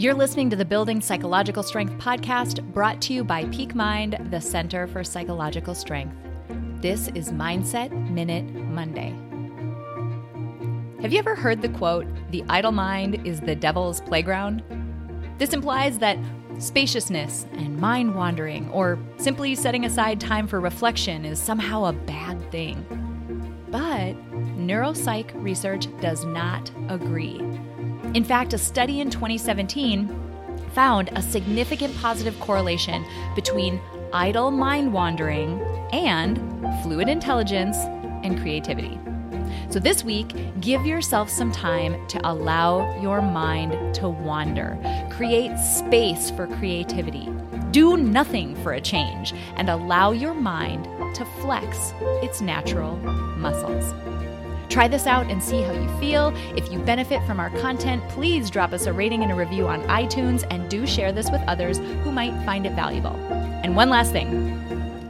You're listening to the Building Psychological Strength podcast brought to you by Peak Mind, the Center for Psychological Strength. This is Mindset Minute Monday. Have you ever heard the quote, the idle mind is the devil's playground? This implies that spaciousness and mind wandering, or simply setting aside time for reflection, is somehow a bad thing. But neuropsych research does not agree. In fact, a study in 2017 found a significant positive correlation between idle mind wandering and fluid intelligence and creativity. So, this week, give yourself some time to allow your mind to wander. Create space for creativity. Do nothing for a change and allow your mind to flex its natural muscles. Try this out and see how you feel. If you benefit from our content, please drop us a rating and a review on iTunes and do share this with others who might find it valuable. And one last thing.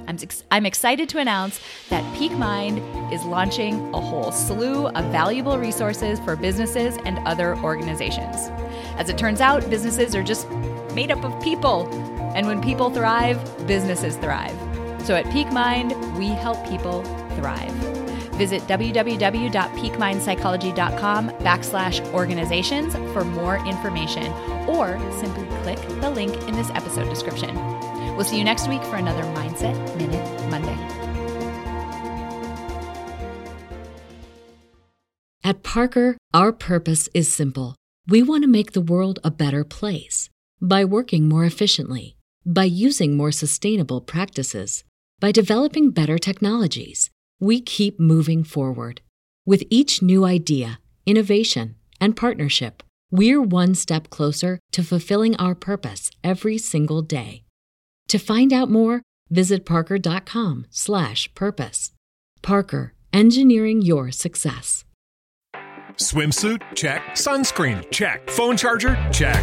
I'm, I'm excited to announce that Peak Mind is launching a whole slew of valuable resources for businesses and other organizations. As it turns out, businesses are just made up of people. And when people thrive, businesses thrive. So at Peak Mind, we help people thrive. Visit www.peakmindpsychology.com backslash organizations for more information or simply click the link in this episode description. We'll see you next week for another Mindset Minute Monday. At Parker, our purpose is simple. We want to make the world a better place by working more efficiently, by using more sustainable practices, by developing better technologies we keep moving forward. With each new idea, innovation, and partnership, we're one step closer to fulfilling our purpose every single day. To find out more, visit parker.com/purpose. Parker, engineering your success. Swimsuit? Check. Sunscreen? Check. Phone charger? Check.